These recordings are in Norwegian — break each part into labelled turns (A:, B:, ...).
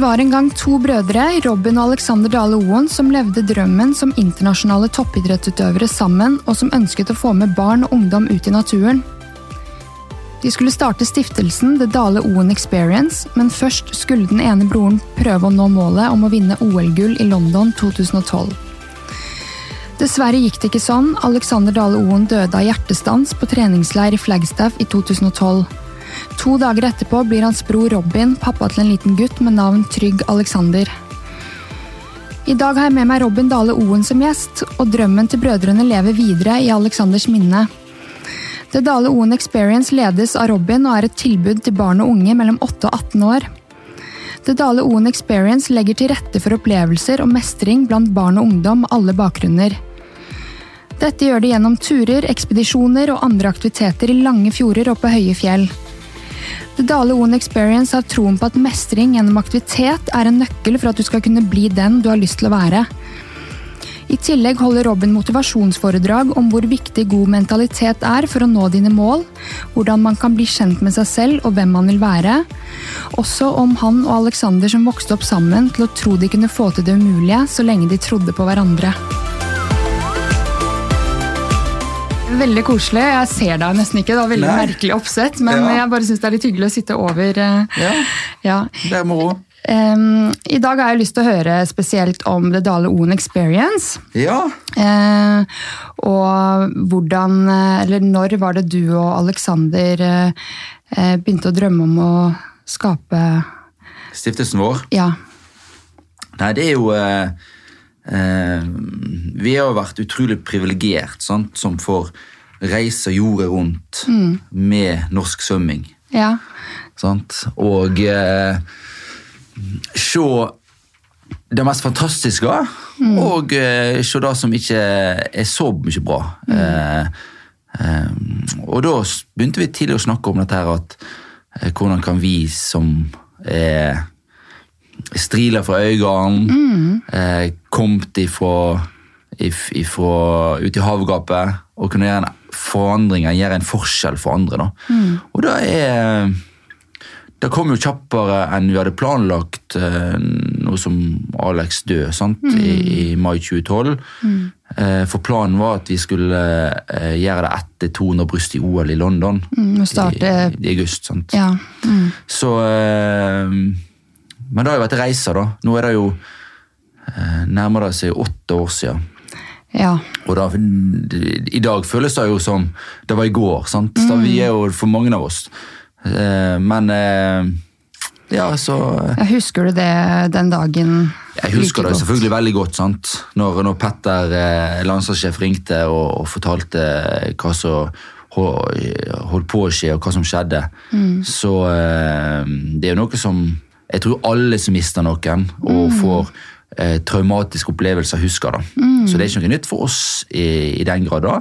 A: var en gang to brødre, Robin og Alexander Dale Oen, som levde drømmen som internasjonale toppidrettsutøvere sammen, og som ønsket å få med barn og ungdom ut i naturen. De skulle starte stiftelsen The Dale Oen Experience, men først skulle den ene broren prøve å nå målet om å vinne OL-gull i London 2012. Dessverre gikk det ikke sånn. Alexander Dale Oen døde av hjertestans på treningsleir i Flagstaff i 2012. To dager etterpå blir hans bror Robin pappa til en liten gutt med navn Trygg Alexander. I dag har jeg med meg Robin Dale Oen som gjest, og drømmen til brødrene lever videre i Alexanders minne. The Dale Oen Experience ledes av Robin og er et tilbud til barn og unge mellom 8 og 18 år. The Dale Oen Experience legger til rette for opplevelser og mestring blant barn og ungdom med alle bakgrunner. Dette gjør de gjennom turer, ekspedisjoner og andre aktiviteter i lange fjorder og på høye fjell. The Dale One Experience har troen på at mestring gjennom aktivitet er en nøkkel for at du skal kunne bli den du har lyst til å være. I tillegg holder Robin motivasjonsforedrag om hvor viktig god mentalitet er for å nå dine mål, hvordan man kan bli kjent med seg selv og hvem man vil være, også om han og Alexander som vokste opp sammen til å tro de kunne få til det umulige så lenge de trodde på hverandre. Veldig koselig. Jeg ser deg nesten ikke. Det var veldig
B: Nei.
A: merkelig oppsett, men
B: Ja.
A: jeg bare syns det er litt hyggelig å sitte over. eh,
B: Ja,
A: Ja.
B: det er moro.
A: Um, I dag har jeg lyst til å høre spesielt om The Dale Oen Experience.
B: Ja.
A: Uh, og hvordan, eh, eller når var det du og Alexander eh, begynte å drømme om å skape
B: Stiftelsen vår.
A: Ja.
B: Nei, det er jo eh, eh, Vi har vært utrolig privilegert sant, som får reise jordet rundt med norsk svømming.
A: Ja.
B: Sant? Og eh, se det mest fantastiske, og eh, se det som ikke er så mye bra. Mm. eh, og da begynte vi tidlig å snakke om dette her at eh, hvordan kan vi som er striler fra øynene, eh, kommet ifra, if, ifra ut i havgapet og kunne gjøre en forandring, gjøre en forskjell for andre. Da. Og da er det kom jo kjappere enn vi hadde planlagt, eh, noe som Alex døde sant? I, i mai 2012. Eh, for planen var at vi skulle eh, gjøre det etter 200 bryst i OL i London
A: Mm,
B: i, i august. sant?
A: ja. Mm.
B: Så eh, Men det har jo vært reiser, da. Nå er det jo eh, nærmer det seg åtte år siden.
A: ja.
B: Og da, I dag føles det jo som det var i går. sant? Da vi er jo for mange av oss. Eh, men eh, ja, så
A: Jeg husker du det den dagen?
B: Jeg husker
A: like
B: det selvfølgelig veldig godt. sant? Når, når Petter, eh, landslagssjef, ringte og, og fortalte hva som holdt på å skje, og hva som skjedde, så eh, det er jo noe som Jeg tror alle som mister noen og får eh, traumatiske opplevelser, husker det. Så det er ikke noe nytt for oss i, i den grad, da.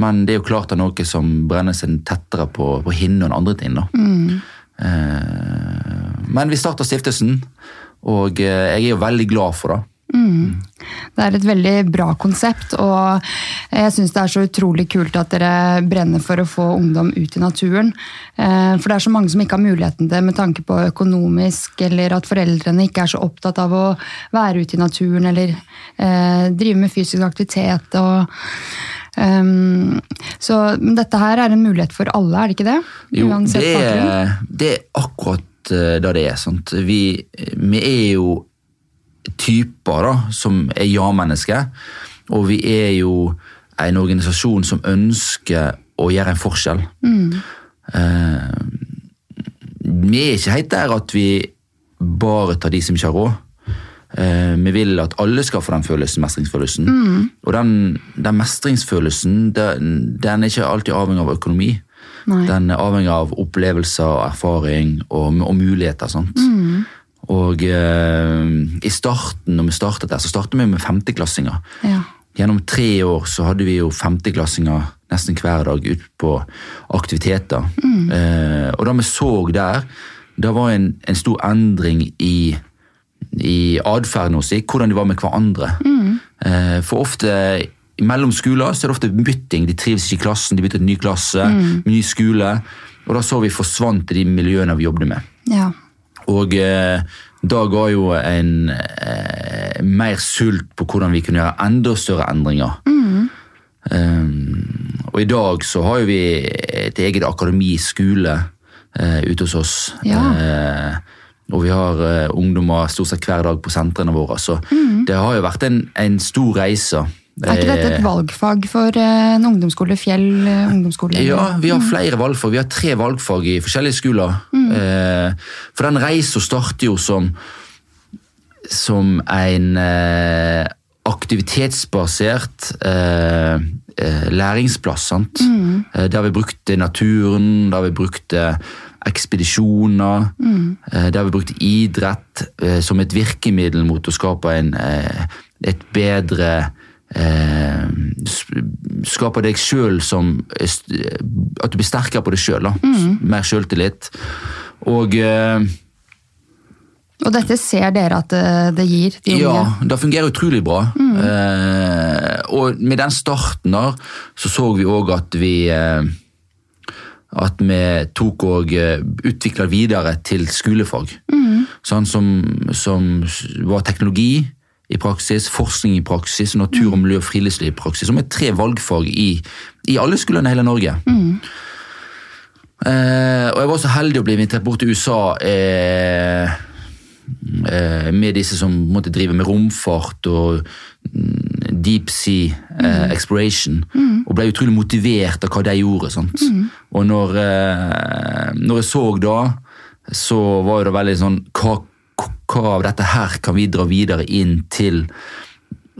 B: men det er jo klart det er noe som brenner seg tettere på, på hinnen enn andre ting. da. Eh, men vi starta stiftelsen, og eh, jeg er jo veldig glad for det.
A: Det er et veldig bra konsept, og jeg syns det er så utrolig kult at dere brenner for å få ungdom ut i naturen. Eh, For det er så mange som ikke har muligheten til det med tanke på økonomisk, eller at foreldrene ikke er så opptatt av å være ute i naturen eller eh, drive med fysisk aktivitet. og um, så dette her er en mulighet for alle, er det ikke det?
B: Jo, det er, det er akkurat da det det er. Sant? Vi, vi er jo typer da, som er ja-mennesker, og vi er jo en organisasjon som ønsker å gjøre en forskjell. Eh, vi er ikke helt der at vi bare tar de som ikke har råd. Eh, vi vil at alle skal få den følelsen, mestringsfølelsen. Og den, den mestringsfølelsen den, den er ikke alltid avhengig av økonomi.
A: Nei.
B: Den er avhengig av opplevelser, erfaring og, og muligheter. sant? Og eh, i starten, når vi startet der, så startet vi med femteklassinger.
A: Ja.
B: Gjennom tre år så hadde vi jo femteklassinger nesten hver dag ut på aktiviteter. Eh, og da vi så der, det var en, en stor endring i, i atferden hos dem, hvordan de var med hverandre. Eh, for ofte mellom skoler så er det ofte bytting. De trives ikke i klassen, de bytter til ny klasse, ny skole. Og da så vi forsvant i de miljøene vi jobbet med.
A: ja.
B: Og eh, da ga jo en eh, mer sult på hvordan vi kunne gjøre enda større endringer. Um, og i dag så har jo vi et eget akademi, skole, eh, ute hos oss.
A: Ja.
B: Eh, og vi har eh, ungdommer stort sett hver dag på sentrene våre. Så det har jo vært en, en stor reise.
A: Er ikke dette et valgfag for eh, en ungdomsskole, Fjell eh, ungdomsskole?
B: Ja, vi har flere valgfag. Vi har tre valgfag i forskjellige skoler. Mm. for den reisa starter jo som, som en eh, aktivitetsbasert eh, eh, læringsplass. sant? Mm. der vi brukte naturen, der vi brukte ekspedisjoner, mm. der vi brukte idrett eh, som et virkemiddel mot å skape en, eh, et bedre eh, sp- Skape deg sjøl som eh, At du blir sterkere på deg sjøl. Mer sjøltillit. Og eh,
A: Og dette ser dere at det, det gir de
B: ja, det fungerer utrolig bra. Eh, og med den starten der, så så vi òg at vi eh, At vi tok og eh, utvikla videre til skolefag. Sånn som, som var teknologi i praksis, forskning i praksis, natur og miljø og friluftsliv i praksis. Som er tre valgfag i, i alle skolene i hele Norge. Eh, og jeg var så heldig å bli invitert bort til USA eh, eh, med disse som måtte drive med romfart og mm, deep sea eh, exploration. Og ble utrolig motivert av hva de gjorde. Sant? Og når, eh, når jeg så da, så var det veldig sånn hva, hva av dette her kan vi dra videre inn til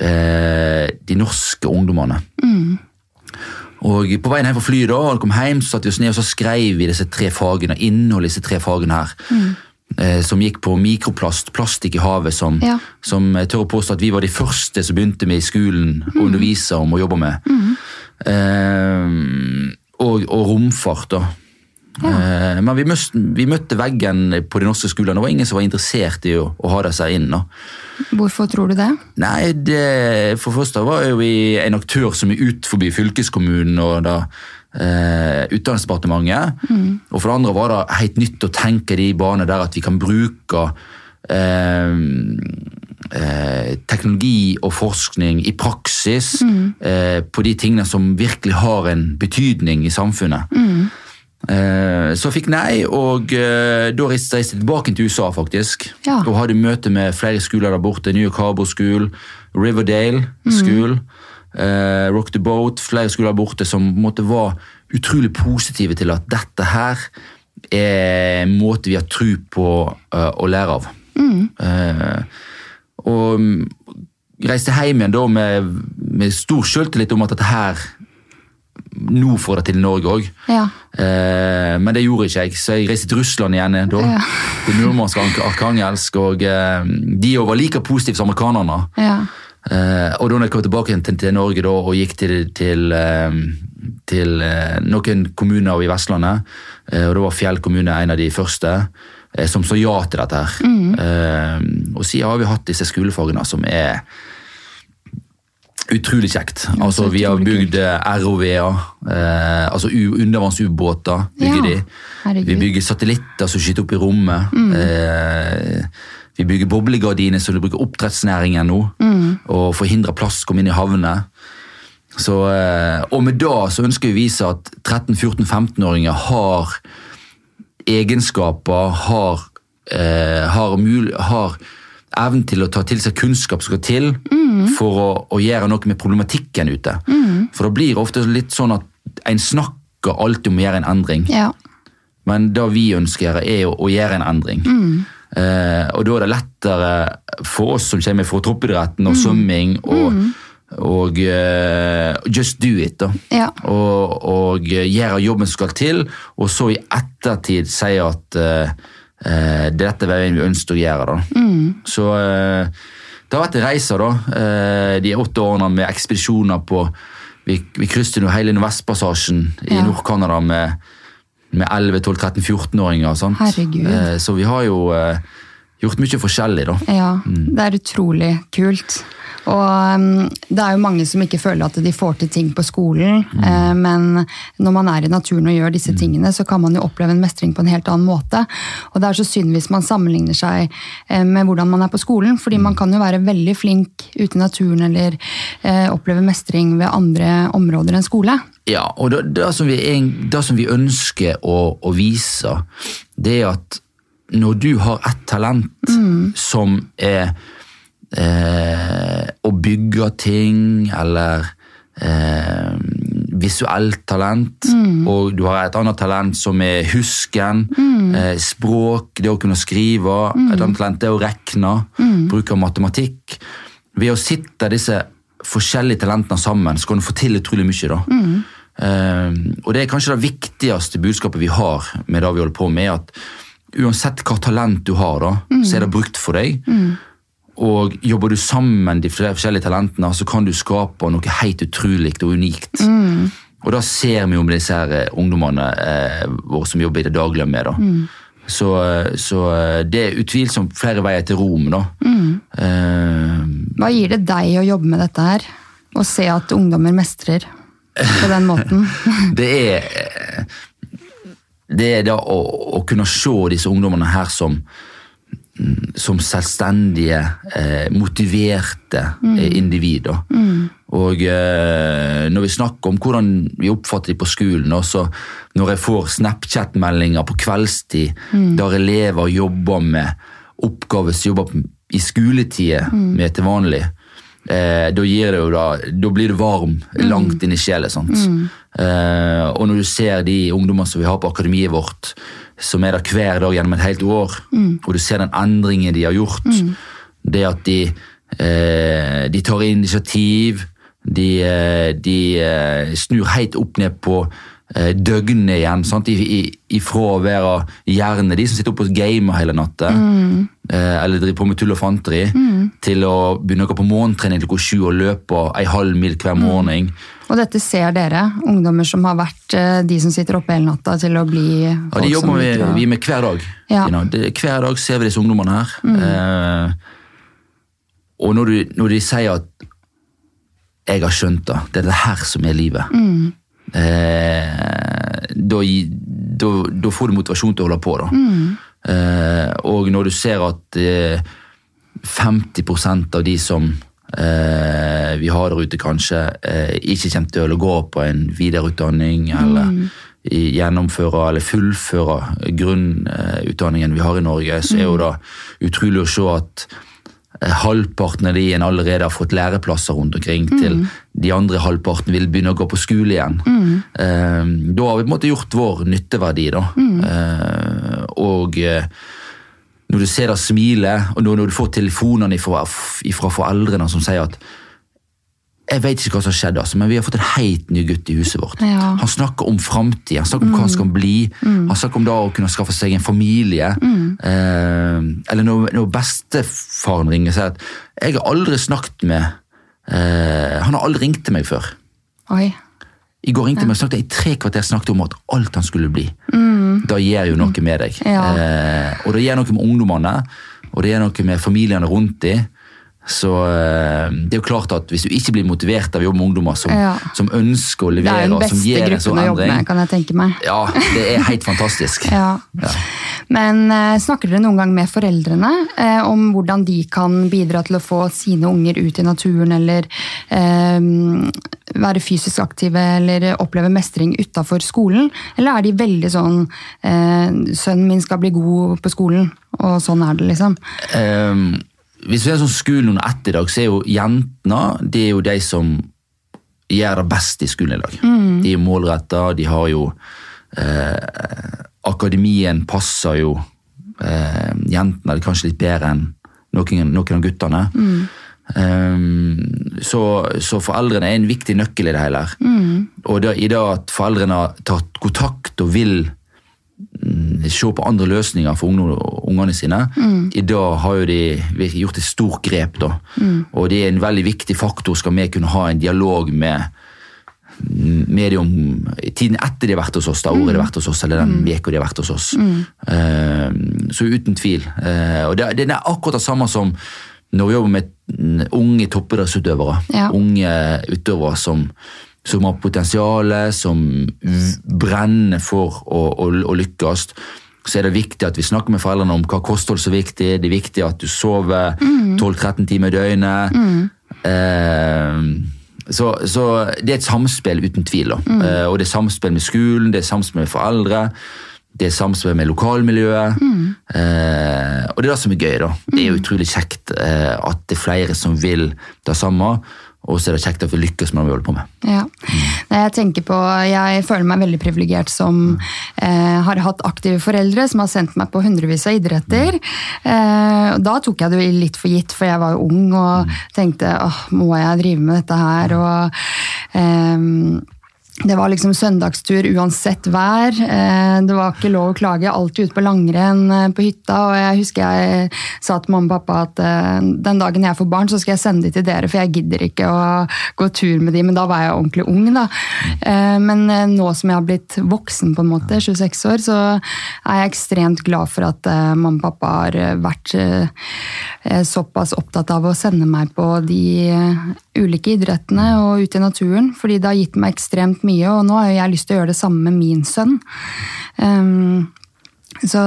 B: eh, de norske ungdommene? Og på veien hjem fra flyet da, og kom hjem, så satt vi oss ned og så skrev vi disse tre fagene, innholdet i disse tre fagene her. Eh, som gikk på mikroplast, plastikk i havet, som,
A: Ja.
B: som jeg tør å påstå at vi var de første som begynte med i skolen å undervise om og jobbe med. Eh, og, og romfart, da. Eh, men vi møtte, vi møtte veggen på de norske skolene. Det var ingen som var interessert i å, å ha det seg inn. da.
A: Hvorfor tror du det?
B: Nei, det, for det første var jo vi en aktør som er ut forbi fylkeskommunen og da eh, Utdanningsdepartementet. Og for det andre var det helt nytt å tenke de barna der at vi kan bruke eh, eh, teknologi og forskning i praksis eh, på de tingene som virkelig har en betydning i samfunnet. Eh, Så jeg fikk nei, og eh, da reiste jeg tilbake til USA faktisk.
A: Ja.
B: Og hadde møte med flere skoler der borte. New Harbor School, Riverdale School, mm. Rock the Boat. Flere skoler der borte som måte var utrolig positive til at dette her er en måte vi har tro på eh, å lære av. Mm. og mm, reiste hjem igjen da med, med stor selvtillit om at dette her nå får det til i Norge òg.
A: Ja.
B: Eh, men det gjorde ikke jeg, så jeg reiste til Russland igjen. Da,
A: Ja.
B: Til Murmansk og Arkangelsk. Og eh, de var like positive som amerikanerne.
A: ja.
B: Eh, og da jeg kom tilbake til, til Norge da, og gikk til, til, eh, til eh, noen kommuner i Vestlandet, eh, og da var Fjell kommune en av de første, eh, som sa ja til dette her. Eh, og siden har vi hatt disse skolefagene som er utrolig kjekt. Altså, vi har bygd ROV-er, eh, altså undervannsubåter bygger
A: Ja,
B: de.
A: herregud.
B: Vi bygger satellitter som skyter opp i rommet. Eh, vi bygger boblegardiner som de bruker oppdrettsnæringen nå, og forhindrer plast å komme inn i havnene. Eh, og med da så ønsker vi å vise at 13-14-15-åringer har egenskaper, har, eh, har, mul har evnen til å ta til seg kunnskap som skal til for å, å gjøre noe med problematikken ute. For da blir det ofte litt sånn at en snakker alltid om å gjøre en endring.
A: ja.
B: Men det vi ønsker, er å, å gjøre en endring. Eh, og da er det lettere for oss som kommer fra toppidretten og svømming, og, og uh, just do it. da.
A: Ja.
B: Og, og gjøre jobben som skal til, og så i ettertid si at eh, eh, det er dette veien vi ønsker å gjøre. da. Så eh, det har vært en reise da, eh, de åtte årene med ekspedisjoner på Vi, vi krysset jo hele Nordvestpassasjen i
A: Ja.
B: Nord-Canada med, med 11-12-13-14-åringer. og.
A: Herregud.
B: Eh, så vi har jo eh, gjort mye forskjellig, da.
A: Ja, det er utrolig kult. Og um, det er jo mange som ikke føler at de får til ting på skolen, mm. men når man er i naturen og gjør disse tingene, så kan man jo oppleve en mestring på en helt annen måte. Og det er så synd hvis man sammenligner seg eh, med hvordan man er på skolen, fordi man kan jo være veldig flink ute i naturen eller eh, oppleve mestring ved andre områder enn skole.
B: Ja, og det, det, som, vi, det som vi ønsker å, å vise, det er at når du har et talent som er eh, å bygge ting, eller eh, visuelt talent, og du har et annet talent som er husken, eh, språk, det å kunne skrive, et annet talent det å regne, bruk av matematikk. Ved å sitte disse forskjellige talentene sammen, så kan du få til utrolig mye. da. Eh, og det er kanskje det viktigste budskapet vi har med det vi holder på med, at uansett hva talent du har, da, så er det brukt for deg. Og jobber du sammen de forskjellige talentene, så kan du skape noe helt utrolig og unikt. Og da ser vi jo med disse her eh, ungdommene eh, våre som jobber i det daglige med. da. Så, eh, så eh, det er utvilsomt flere veier til Rom, da. Eh,
A: Hva gir det deg å jobbe med dette her? Å se at ungdommer mestrer på den måten?
B: det er det er da å, å kunne se disse ungdommene her som mm, som selvstendige, eh, motiverte mm. individer. Og eh, når vi snakker om hvordan vi oppfatter dem på skolen, også, når jeg får Snapchat-meldinger på kveldstid der elever jobber med oppgaver som jobber i skoletida med til vanlig, eh, da, gir det jo da, da blir det varm langt inn i sjela. Mm. Eh, og når du ser de ungdommene som vi har på akademiet vårt, som er der hver dag gjennom et helt år, og du ser den endringen de har gjort, det at de, eh, de tar initiativ, de, eh, de eh, snur helt opp ned på døgnet igjen, sant? I, i, ifra å være gjerne de som sitter oppe og gamer hele natta, Mm. eller driver på med tull og fanteri, til å begynne å gå på morgentrening klokka sju og løpe ei halv mil hver morgen.
A: Og dette ser dere, ungdommer som har vært eh, de som sitter oppe hele natta til å bli
B: Ja, De jobber vi,
A: å-
B: vi med hver dag.
A: Ja.
B: Hver dag ser vi disse ungdommene her. Eh, og når, du, når de sier at 'jeg har skjønt det, det er det her som er livet', eh, da, da, da får du motivasjon til å holde på. da. Eh, og når du ser at eh, 50% av de som eh, vi har der ute, kanskje eh, ikke kommer til å gå på en videreutdanning eller mm. gjennomføre eller fullføre grunnutdanningen vi har i Norge, så er jo det utrolig å se at eh, halvparten av de en allerede har fått læreplasser rundt omkring, til de andre halvparten vil begynne å gå på skole igjen. Mm. da har vi på en måte gjort vår nytteverdi, da. Mm. og eh, når du ser det smilet, og når du får telefonene fra foreldrene som sier at jeg vet ikke hva som har skjedd, altså, men vi har fått en helt ny gutt i huset vårt.
A: Ja.
B: Han snakker om framtida, han snakker om hva han skal bli. Han snakker om da å kunne skaffe seg en familie. Eh, eller når, når bestefaren ringer og sier at 'jeg har aldri snakket med eh, Han har aldri ringt til meg før.
A: Oi.
B: I går ringte ja. meg og snakket i tre kvarter snakket om at alt han skulle bli. Da gjør jo noe med deg.
A: Ja.
B: Eh, og det gjør noe med ungdommene, og det gjør noe med familiene rundt dem. Så eh, det er jo klart at hvis du ikke blir motivert av å jobbe med ungdommer som,
A: Ja.
B: som ønsker å
A: er
B: levere, og som gir en sånn endring
A: med, kan jeg tenke meg.
B: Ja, det er helt fantastisk.
A: Ja.
B: Ja.
A: Men eh, snakker dere noen gang med foreldrene eh, om hvordan de kan bidra til å få sine unger ut i naturen, eller eh, være fysisk aktive, eller oppleve mestring utafor skolen? Eller er de veldig sånn eh, 'sønnen min skal bli god på skolen', og sånn er det, liksom?
B: Ehm, hvis vi er sånn skolen under ett i dag, så er jo jentene de er jo de som gjør det best i skolen i dag. De er målretta, de har jo eh, Akademien passer jo eh, jentene kanskje litt bedre enn noen, noen av guttene. Ehm, så, så foreldrene er en viktig nøkkel i det hele. Mm. Og da, i det at foreldrene har tatt kontakt og vil mm, se på andre løsninger for ungene, sine. sine. I dag har de gjort et stort grep. da. Og det er en veldig viktig faktor skal vi kunne ha en dialog med med dem om tiden etter de har vært hos oss, da året de har vært hos oss, eller den veka de har vært hos oss. Eh, så uten tvil. Uh, og det, det er akkurat det samme som når vi jobber med mm, unge toppidrettsutøvere.
A: Ja.
B: Unge utøvere som, som har potensial, som brenner for å, å, å lykkes. Så er det viktig at vi snakker med foreldrene om hva kosthold som er viktig. Det er viktig at du sover 12-13 timer i døgnet. Eh, så, så det er et samspill uten tvil. Da. Eh, og det er samspill med skolen, det er samspill med foreldre. Det er samspill med lokalmiljøet. Eh, og det er det som er gøy. da. Det er utrolig kjekt eh, at det er flere som vil det samme. Og så er det kjekt at vi lykkes med det vi holder på med.
A: Ja. Nei, Jeg tenker på, jeg føler meg veldig privilegert som eh, har hatt aktive foreldre som har sendt meg på hundrevis av idretter. Eh, da tok jeg det litt for gitt, for jeg var jo ung og tenkte åh, må jeg drive med dette her? Og, eh, det var liksom søndagstur uansett vær. Eh, Det var ikke lov å klage. Alltid ute på langrenn eh, på hytta. Og jeg husker jeg sa til mamma og pappa at eh, den dagen jeg får barn, så skal jeg sende de til dere, for jeg gidder ikke å gå tur med de. Men da var jeg ordentlig ung, da. Men nå som jeg har blitt voksen, på en måte, 26 år, så er jeg ekstremt glad for at mamma og pappa har vært såpass opptatt av å sende meg på de ulike idrettene og ut i naturen, fordi det har gitt meg ekstremt mye, og nå har jeg lyst til å gjøre det samme med min sønn. Um, så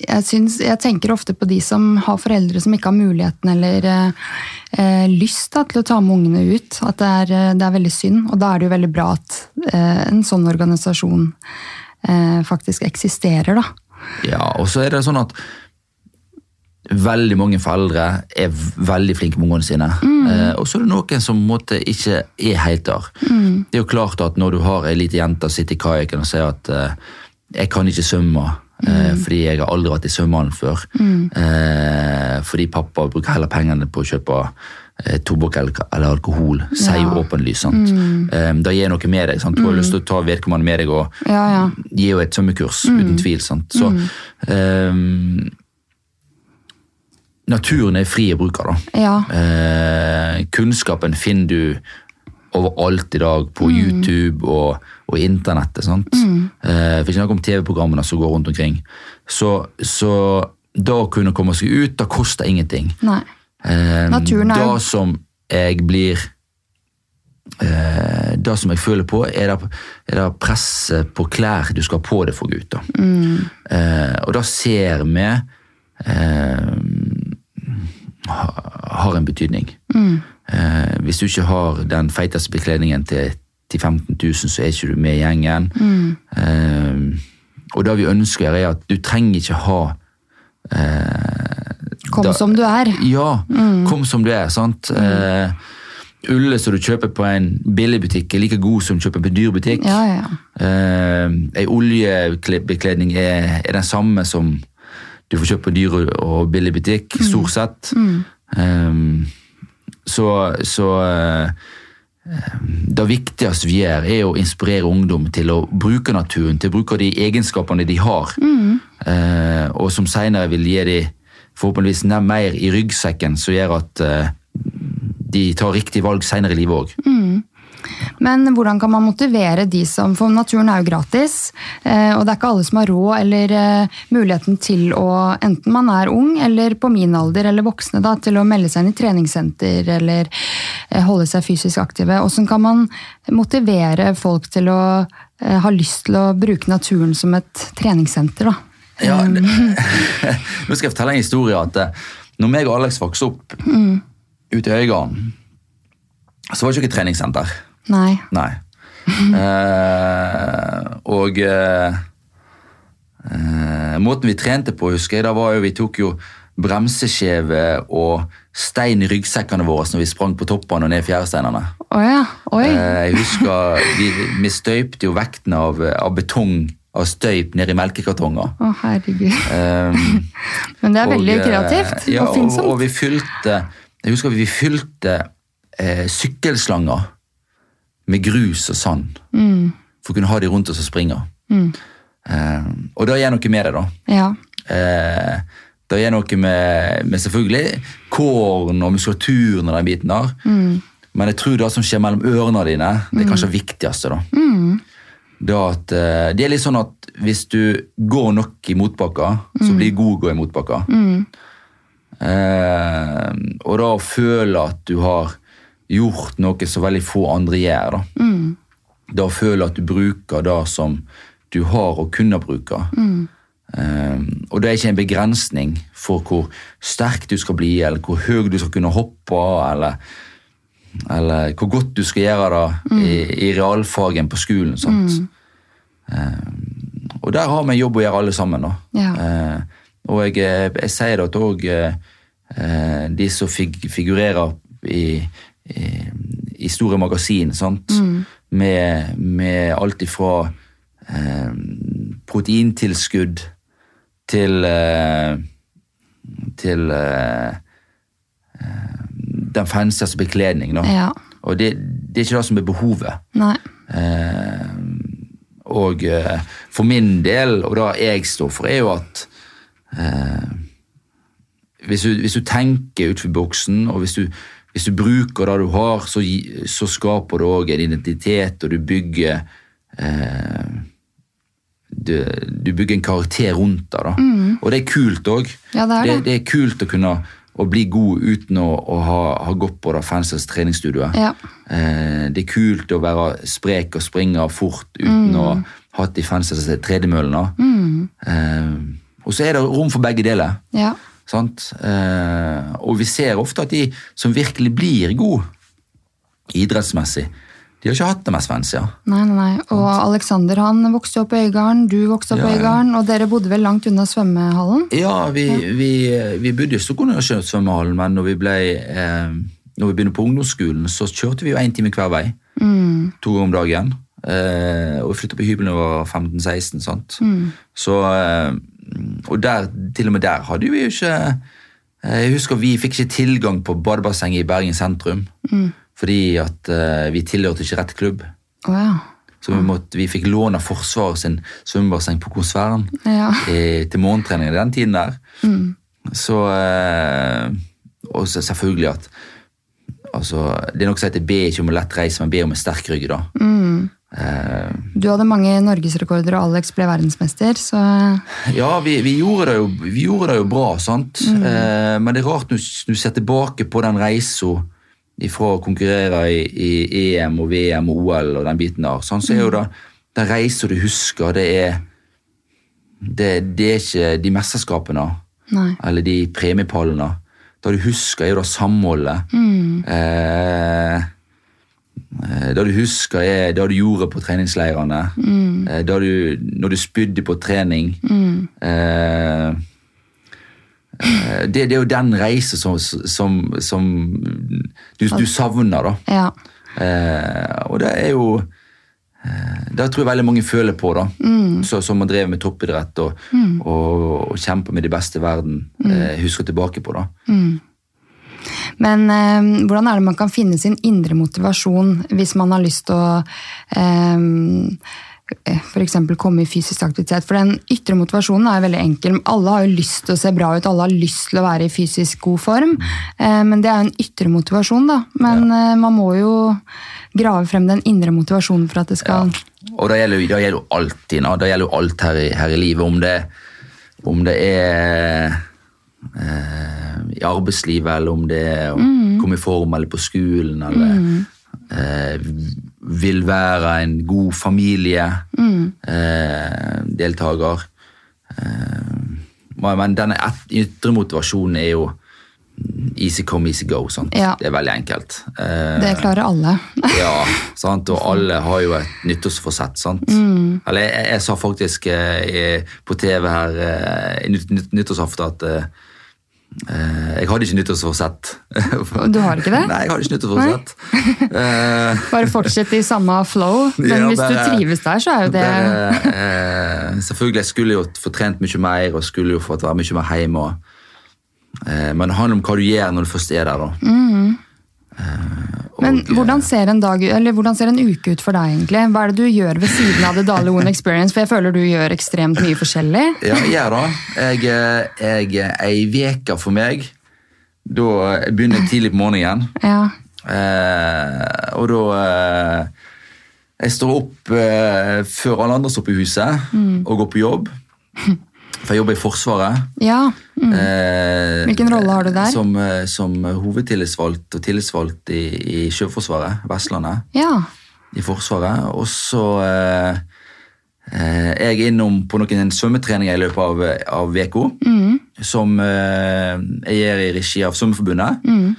A: jeg, synes, jeg tenker ofte på de som har foreldre som ikke har muligheten eller eh, eh, lyst da, til å ta med ungene ut. At det er, eh, det er veldig synd. Og da er det jo veldig bra at eh, en sånn organisasjon eh, faktisk eksisterer, da.
B: Ja, og så er det sånn at veldig mange foreldre er veldig flinke med ungene sine. Eh, og så er det noen som på en måte ikke er helt der. Det er jo klart at når du har ei lita jente som sitter i kajakken og sier at eh, 'jeg kan ikke svømme', eh, fordi jeg har aldri vært i svømmehallen før. Eh, fordi pappa bruker heller pengene på å kjøpe eh, tobakk eller, alkohol, sier jo åpenlyst. sant? Eh, da gir noe med deg. sant? Du har lyst til å ta vedkommende med deg og
A: Ja, ja.
B: gi jo et svømmekurs, uten tvil. sant? Så ehm, Naturen er fri å bruke, da.
A: Ja.
B: Eh, kunnskapen finner du overalt i dag, på YouTube og, og internettet. sant? Eh, for ikke snakk om TV-programmene som går rundt omkring. Så, så da å kunne komme seg ut, det koster ingenting.
A: Nei.
B: Eh,
A: Naturen er jo-
B: Det som jeg blir eh, Det som jeg føler på, er det, er det presset på klær du skal ha på deg for gutter. Eh, og da ser vi eh, har en betydning. Eh, hvis du ikke har den feiteste bekledningen til til 15 000, så er ikke du med i gjengen. Eh, og det vi ønsker, er at du trenger ikke ha
A: Kom
B: Da-
A: som du er.
B: ja, kom som du er. sant? Eh, Ulle som du kjøper på en billigbutikk, er like god som du kjøper på en dyr butikk.
A: Ja, ja.
B: Eh, ei oljebekledning er, er den samme som du får kjøpt på dyr og billig butikk, stort sett. Um, så så eh, det viktigste vi gjør, er å inspirere ungdom til å bruke naturen, til å bruke de egenskapene de har, eh, og som senere vil gi dem forhåpentligvis mer i ryggsekken, som gjør at eh, de tar riktig valg senere i livet òg.
A: Men hvordan kan man motivere de som For naturen er jo gratis, eh, og det er ikke alle som har råd eller eh, muligheten til å, enten man er ung eller på min alder eller voksne, da, til å melde seg inn i treningssenter eller eh, holde seg fysisk aktive. Hvordan kan man motivere folk til å ha lyst til å bruke naturen som et treningssenter, da?
B: Ja, det, nå skal jeg fortelle en historie at når meg og Alex vokste opp ute i Øygarden, så var det ikke noe treningssenter.
A: Nei.
B: Nei. Eh, og eh, måten vi trente på, husker jeg, da var jo vi tok jo bremseskjeve og stein i ryggsekkene våre når vi sprang på toppene og ned fjæresteinene.
A: Oh ja.
B: Eh, jeg husker vi, vi støypte jo vektene av, av betong av støyp ned i melkekartonger.
A: Å, herregud.
B: Um,
A: Men det er veldig
B: og, eh,
A: kreativt
B: Ja,
A: og,
B: og vi fylte Jeg husker vi fylte eh, sykkelslanger med grus og sand
A: Mm.
B: for å kunne ha de rundt oss og springe. Eh, og da gjør noe med det, da.
A: Ja.
B: Eh, det gjør noe med, med selvfølgelig kåren og muskulaturen og den biten der.
A: Mm.
B: Men jeg tror det som skjer mellom ørene dine, det er kanskje det viktigste. da. Det, at, eh, det er litt sånn at hvis du går nok i motbakka, så blir du god å gå i motbakka. Eh, og da føle at du har gjort noe som veldig få andre gjør. Da, da føle at du bruker det som du har og kunne bruke. Eh, og det er ikke en begrensning for hvor sterk du skal bli, eller hvor høy du skal kunne hoppe, eller, eller hvor godt du skal gjøre det i, i realfagen på skolen. Sant? Um, og der har vi en jobb å gjøre alle sammen. Da.
A: Ja.
B: Uh, og jeg, eh, jeg sier det at òg eh, eh, de som fig, figurerer i, i, i store magasin, sant? Med, med alt ifra eh, proteintilskudd til eh, til eh, eh, den fancyeste bekledning. Da.
A: Ja.
B: Og det, det er ikke det som er behovet.
A: Nei.
B: Eh, og eh, for min del, og det jeg står for, er jo at eh, hvis, du, hvis du tenker utenfor boksen, og hvis du, hvis du bruker det du har, så, så skaper du òg en identitet, og du bygger eh, du, du bygger en karakter rundt det. da. Og det er kult òg.
A: Ja, det er det.
B: det er kult å kunne å bli god uten å, å ha, ha gått på det treningsstudioet.
A: Ja.
B: Eh, det er kult å være sprek og springe fort uten å ha hatt de fancy tredemøllene. Eh, og så er det rom for begge deler.
A: Ja.
B: Sant? Eh, og vi ser ofte at de som virkelig blir gode idrettsmessig, de har ikke hatt det med Svensia.
A: Nei, nei, nei. Og Alexander han vokste opp i Øygarden, du vokste opp i
B: Ja, ja.
A: Øygarden, og dere bodde vel langt unna svømmehallen?
B: Ja, vi, vi, vi bodde i Stockholm svømmehallen, men når vi, ble, eh, når vi begynte på ungdomsskolen, så kjørte vi jo én time hver vei. To ganger om dagen. Eh, og vi flyttet på hybelen da vi var 15-16. sant? Så, eh, og der, til og med der hadde vi jo ikke eh, Jeg husker vi fikk ikke tilgang på badebassenget i Bergen sentrum. Fordi at uh, vi tilhørte ikke rett klubb.
A: Wow.
B: Så vi, måtte, vi fikk låne Forsvaret sin svømmebasseng på Konsvern
A: Ja.
B: i, til morgentrening i den tiden der. Så uh, Og så selvfølgelig at altså, Det er noe som heter be ikke om en lett reise, men be om en sterk rygg. da. Eh,
A: Du hadde mange norgesrekorder, og Alex ble verdensmester, så
B: ja, vi, vi, gjorde det jo, vi gjorde det jo bra, sant? Eh, men det er rart når du ser tilbake på den reisa fra å konkurrere i, i EM og VM og OL og den biten der, sånn, så er jo da, den reisa du husker, det er det, det er ikke de mesterskapene
A: Nei.
B: eller de premiepallene. Det du husker, er jo det samholdet. Mm. eh, det du husker, er det du gjorde på treningsleirene. Mm. Da du, når du spydde på trening. Mm. eh, det, det er jo den reisen som, som, som du, du savner, da.
A: ja.
B: Eh, og det er jo eh, Det tror jeg veldig mange føler på, da. Så, som har drevet med toppidrett og, og, og kjemper med de beste i verden. Eh, husker tilbake på, da.
A: Men eh, hvordan er det man kan finne sin indre motivasjon hvis man har lyst til å eh, f.eks. komme i fysisk aktivitet? For den ytre motivasjonen er veldig enkel. Alle har jo lyst til å se bra ut, alle har lyst til å være i fysisk god form. Eh, men det er jo en ytre motivasjon, da. Men eh, man må jo grave frem den indre motivasjonen for at det skal
B: Og det gjelder, det gjelder jo alltid, nå. det gjelder jo alt her i, her i livet. Om det, om det er eh, i arbeidslivet, eller om det er å komme i form, eller på skolen, eller eh, vil være en god familiedeltaker. Eh, deltaker. eh, men denne ytre motivasjonen er jo easy come, easy go.
A: Ja.
B: Det er veldig enkelt. Eh,
A: Det klarer alle.
B: ja, sant? og alle har jo et nyttårsforsett. sant?
A: Mm.
B: Eller jeg, jeg sa faktisk eh, på TV her eh, nytt, nytt, nyttårsaften at eh, jeg hadde ikke nyttårsforsett.
A: Du har ikke det?
B: Nei, jeg hadde ikke nyttårsforsett. Eh,
A: Bare fortsett i samme flow. Men
B: Ja,
A: hvis du trives der, så er jo det
B: bare, eh, selvfølgelig, jeg skulle jo få trent mye mer og skulle jo fått være mye mer hjemme. Og, eh, men det handler om hva du gjør når du først er der. da. Eh,
A: Men
B: eh,
A: hvordan ser, en dag, eller hvordan ser en uke ut for deg, egentlig? Hva er det du gjør ved siden av The Dali One Experience? For jeg føler du gjør ekstremt mye forskjellig.
B: Ja, jeg det. Jeg, eh, jeg, ei veke for meg, da begynner jeg tidlig på morgenen.
A: Ja.
B: Eh, og da eh, Jeg står opp eh, før alle andre står på huset og går på jobb. For jeg jobber i Forsvaret.
A: Ja. Mm.
B: Eh,
A: Hvilken rolle har du der?
B: Som, eh, som hovedtillitsvalgt og tillitsvalgt i, i Sjøforsvaret, Vestlandet,
A: Ja.
B: i Forsvaret. Og så eh, eh, er jeg innom på noen svømmetreninger i løpet av, av VK,
A: Mm.
B: som eh, jeg gjør i regi av Svømmeforbundet.
A: Mm.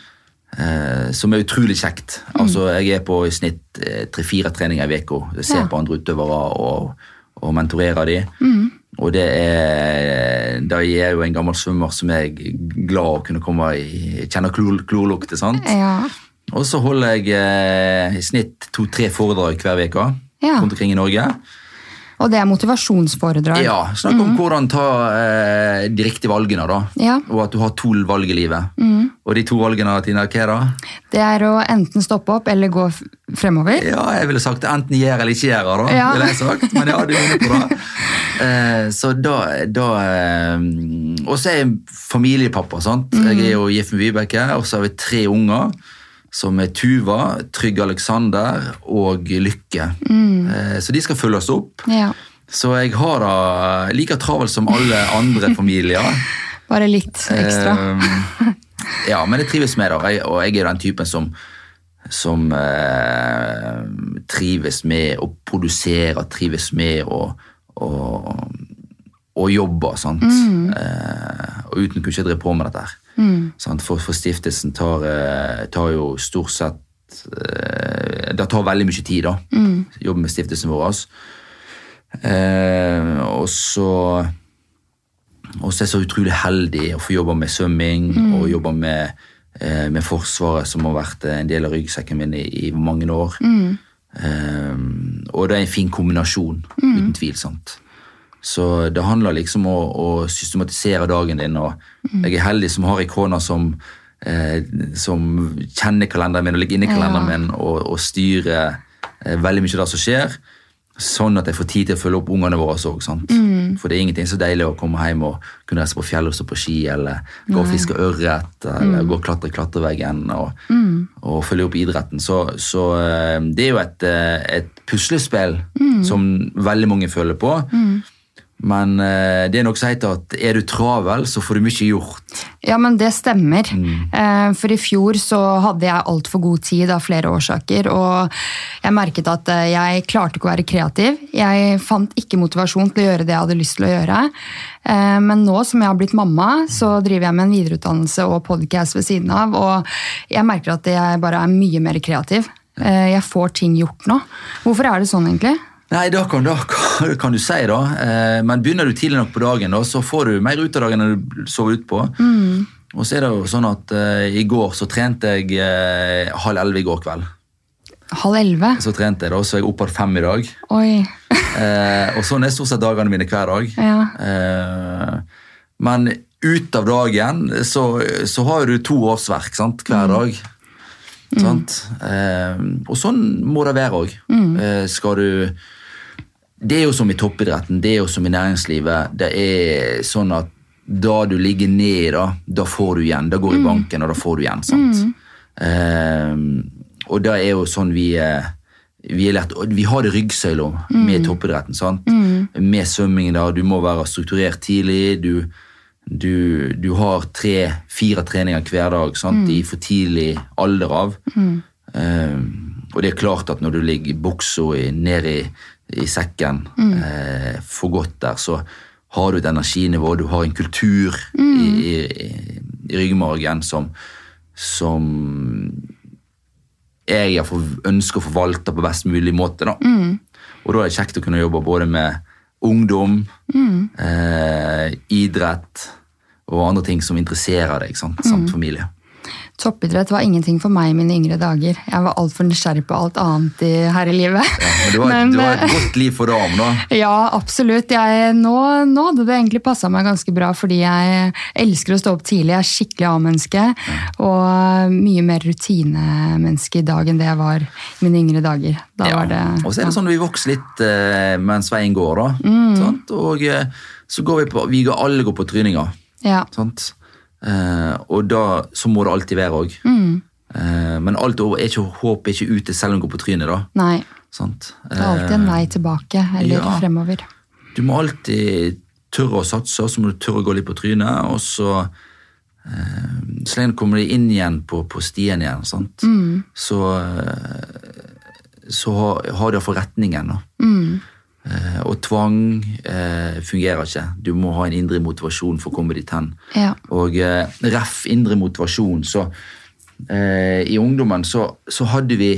B: Eh, som er utrolig kjekt. Altså, jeg er på i snitt tre-fire treninger i uka. Ser
A: Ja.
B: på andre utøvere og, og mentorerer de.
A: Mm.
B: Og det er Da jeg er jo en gammel svømmer som er glad å kunne komme i Kjenner klor, klorlukter, sant.
A: Ja.
B: Og så holder jeg eh, i snitt to-tre foredrag hver uke
A: Ja.
B: rundt omkring i Norge.
A: Og det er motivasjonsforedrag.
B: Ja, Snakk om hvordan ta eh, de riktige valgene, da.
A: Ja.
B: Og at du har to valg i livet. Og de to valgene, Tina, hva er det?
A: Det er å enten stoppe opp eller gå fremover.
B: Ja, jeg ville sagt enten gjør eller ikke gjør, da.
A: Ja.
B: ville jeg sagt. Men ja, du er inne på det. Eh, så da, da eh, Og så er jeg familiepappa. sant? Jeg er jo gift med Vibeke, og så har vi tre unger. Som er Tuva, Trygg Alexander og Lykke. Eh, så de skal følges opp.
A: Ja.
B: Så jeg har det like travelt som alle andre familier.
A: Bare litt ekstra.
B: Eh, ja, men jeg trives med det, og jeg, og jeg er jo den typen som, som eh, trives med å produsere, trives med å, å, og jobbe. Sant? Eh, og uten kunne ikke drive på med dette. her. Mm. For, for stiftelsen tar, eh, tar jo stort sett eh, Det tar veldig mye tid, da. Jobbe med stiftelsen vår. Eh, og så og så er jeg så utrolig heldig å få jobbe med svømming og jobbe med, eh, med Forsvaret, som har vært en del av ryggsekken min i, i mange år. Eh, og det er en fin kombinasjon, uten tvil. sant? Så det handler liksom om å, å systematisere dagen din. og Jeg er heldig som har ei kone som, eh, som kjenner kalenderen min og ligger inne i kalenderen
A: Ja.
B: min og, og styrer eh, veldig mye av det som skjer. Sånn at jeg får tid til å følge opp ungene våre òg. For det er ingenting så deilig å komme hjem og kunne reise på fjellet og stå på ski, eller gå og fiske ørret, eller gå og klatre i klatreveggen og, og følge opp idretten. Så, så eh, det er jo et, eh, et puslespill som veldig mange føler på. Men eh, det er nok som heter at er du travel, så får du mye gjort.
A: Ja, men det stemmer. Eh, For i fjor så hadde jeg altfor god tid av flere årsaker, og jeg merket at eh, jeg klarte ikke å være kreativ. Jeg fant ikke motivasjon til å gjøre det jeg hadde lyst til å gjøre. Eh, Men nå som jeg har blitt mamma, så driver jeg med en videreutdannelse og podcast ved siden av, og jeg merker at jeg bare er mye mer kreativ. Eh, Jeg får ting gjort nå. Hvorfor er det sånn egentlig?
B: Nei, da kan, kan, du si da. Eh, men begynner du tidlig nok på dagen, da, så får du mer ut av dagen enn du sover ut på. Mm. Og så er det jo sånn at uh, i går så trente jeg uh, halv elleve i går kveld.
A: Halv elleve?
B: Så trente jeg da, så er jeg oppe halv fem i dag.
A: Oi.
B: uh, og sånn er stort sett dagene mine hver dag.
A: Ja.
B: Men ut av dagen så, så har du to årsverk sant, hver dag. Sant? Eh, og sånn må det være òg. Eh, skal du Det er jo som i toppidretten, det er jo som i næringslivet. Det er sånn at da du ligger ned, da, da får du igjen. Da går du i banken, og da får du igjen. sant? Eh, og det er jo sånn vi er vi, lært, vi har det ryggsøyla med toppidretten. sant? Med svømmingen. da, Du må være strukturert tidlig. Du, du, du har tre-fire treninger hver dag sant? i for tidlig alder av. Um, og det er klart at når du ligger i buksa ned i, i sekken eh, for godt der, så har du et energinivå, du har en kultur i, i, i ryggmargen som, som jeg ønsker å forvalte på best mulig måte. Da. Og da er det kjekt å kunne jobbe både med ungdom, eh, idrett og andre ting som interesserer deg, sant? samt familie.
A: Toppidrett var ingenting for meg i mine yngre dager. Jeg var altfor nysgjerrig på alt annet i, her i livet.
B: Ja, men det var,
A: Men,
B: du
A: eh,
B: et godt liv for dam, da.
A: Ja, absolutt. Jeg, nå, nå hadde det egentlig passa meg ganske bra, fordi jeg elsker å stå opp tidlig. Jeg er skikkelig A-menneske. Og mye mer rutinemenneske i dag enn det jeg var i mine yngre dager. Da
B: Ja.
A: var det,
B: Og så er det sånn at vi vokser litt eh, mens veien går, da.
A: Mm.
B: Sant? Og eh, så går vi på Vi går alle går på tryninger.
A: ja.
B: Sant? Eh, og da, så må det alltid være òg.
A: Mm.
B: Eh, men alt over er ikke, håp er ikke ute selv om du går på trynet. da.
A: Nei.
B: Sant?
A: Det er alltid en vei tilbake eller
B: ja.
A: fremover.
B: Du må alltid tørre å satse, så må du tørre å gå litt på trynet. Og så eh, Så lenge du kommer deg inn igjen på, på stien igjen, sant? så, eh, så har, har du iallfall retningen. da. Eh, og tvang eh, fungerer ikke. Du må ha en indre motivasjon for å komme dit hen.
A: Ja.
B: Og eh, ref indre motivasjon, så eh, i ungdommen så, så hadde vi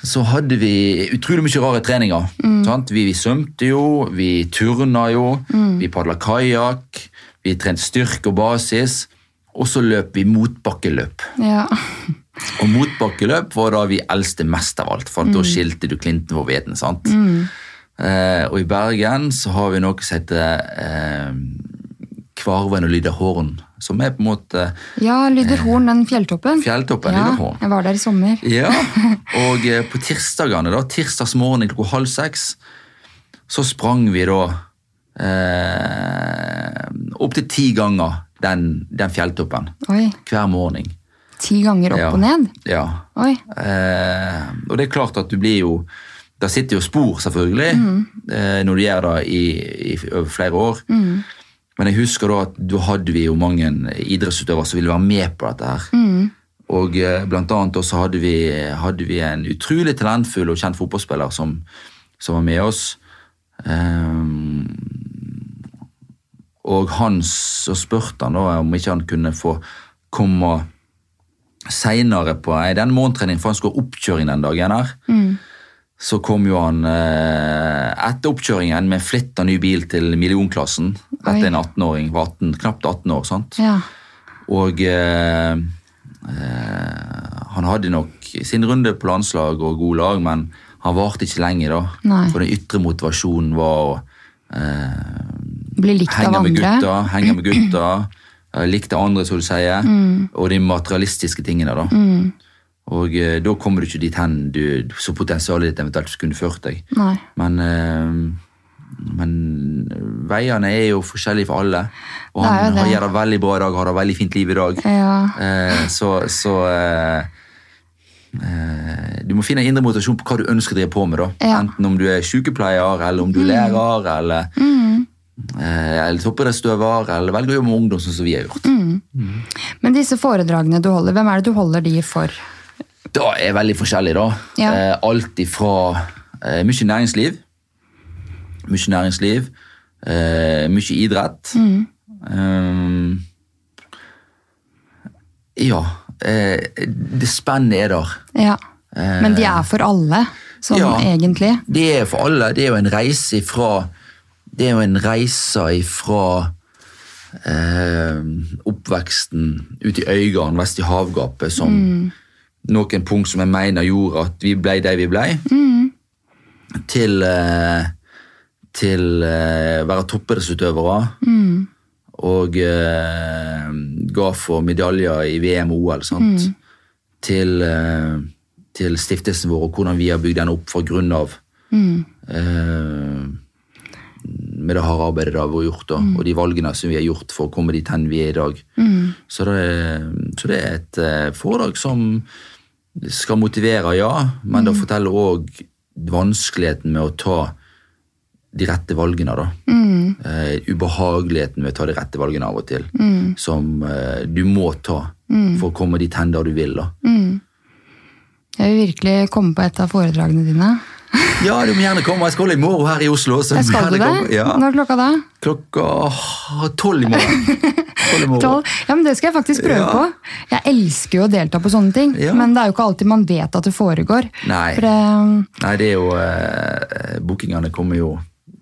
B: så hadde vi utrolig mye rare treninger. Sant? Vi, vi svømte jo, vi turna jo, vi padla kajakk, vi trente styrke og basis, og så løp vi motbakkeløp.
A: Ja.
B: Og motbakkeløp var da vi eldste mest av alt, for da skilte du klinten for veden. sant? Eh, og i Bergen så har vi noe som heter eh, Kvarven og Lyderhorn, som er på en måte
A: ja, Lyderhorn, den fjelltoppen.
B: Fjelltoppen,
A: ja,
B: Lyderhorn.
A: Jeg var der i sommer.
B: Ja, og eh, på tirsdagene, da, tirsdagsmorgen klokka halv seks, så sprang vi da eh, opptil ti ganger den, den fjelltoppen
A: Oi.
B: hver morgen.
A: Ti ganger opp
B: Ja.
A: og ned?
B: Ja.
A: Oi.
B: Eh, og det er klart at du blir jo Da sitter jo spor, selvfølgelig, mm. når du gjør det i, i, over flere år. Men jeg husker da at da hadde vi jo mange idrettsutøvere som ville være med på dette her. Og eh, blant annet også hadde vi, hadde vi en utrolig talentfull og kjent fotballspiller som, som var med oss. Um, og han så spurte han da om ikke han kunne få komme seinere på ei- den morgentrening, for han skulle ha oppkjøring den dagen. her. Så kom jo han eh, etter oppkjøringen med flitta ny bil til millionklassen.
A: Oi.
B: er en 18-åring, var 18, knapt 18 år. sant?
A: Ja.
B: Og eh, eh, han hadde nok sin runde på landslag og god lag, men han varte ikke lenge. da.
A: Nei.
B: For den ytre motivasjonen var å eh,
A: Bli likt av
B: henge med
A: andre.
B: gutta, henge med gutta, likte andre, som du sier,
A: Mm.
B: og de materialistiske tingene. da. Og eh, da kommer du ikke dit hen du, så potensialet ditt eventuelt skulle ført deg.
A: Nei.
B: Men, eh, men veiene er jo forskjellige for alle. Og
A: Det
B: han,
A: det.
B: han gjør det veldig bra i dag, har et veldig fint liv i dag.
A: Ja.
B: Eh, så så eh, eh, du må finne indre motivasjon på hva du ønsker å drive på med. da.
A: Ja.
B: Enten om du er sykepleier, eller om du er lærer, eller, mm eller toppidrettsutøver, eller velger å jobbe med ungdom, sånn som vi har gjort.
A: Men disse foredragene du holder, hvem er det du holder de for?
B: Det er veldig forskjellig, da.
A: Ja.
B: Eh, alt ifra eh, mye næringsliv, mye næringsliv, eh, mye idrett. Eh, ja, eh, det spennet er der.
A: Ja. Men de er for alle, sånn
B: Ja.
A: egentlig?
B: Det er for alle. Det er jo en reise ifra Det er jo en reise ifra eh, oppveksten ute i Øygarden, vest i havgapet, som noen punkt som jeg mener gjorde at vi ble de vi ble, til eh, til eh, være toppidrettsutøvere. Og uh, ga for medaljer i VM og OL. Sant? Til, uh, til stiftelsen vår, og hvordan vi har bygd den opp fra grunn av. Eh, med det harde arbeidet det har vært gjort, da, og de valgene som vi har gjort for å komme dit hen vi er i dag. Så, det så det er et foredrag som skal motivere, ja, men det forteller òg vanskeligheten med å ta de rette valgene. da. Eh, ubehageligheten med å ta de rette valgene av og til. Som uh, du må ta for å komme dit hen der du vil. da.
A: Jeg vil virkelig komme på et av foredragene dine.
B: Ja, du må gjerne komme. Jeg skal holde i morgen her i Oslo. Så
A: Jeg skal du det?
B: Ja.
A: Når er klokka da?
B: Klokka tolv i morgen. Tolv i morgen.
A: Tolv? Ja, men Det skal jeg faktisk prøve
B: Ja.
A: på. Jeg elsker jo å delta på sånne ting,
B: Ja.
A: men det er jo ikke alltid man vet at det foregår.
B: Nei.
A: For det,
B: Nei, det er jo eh, Bookingene kommer jo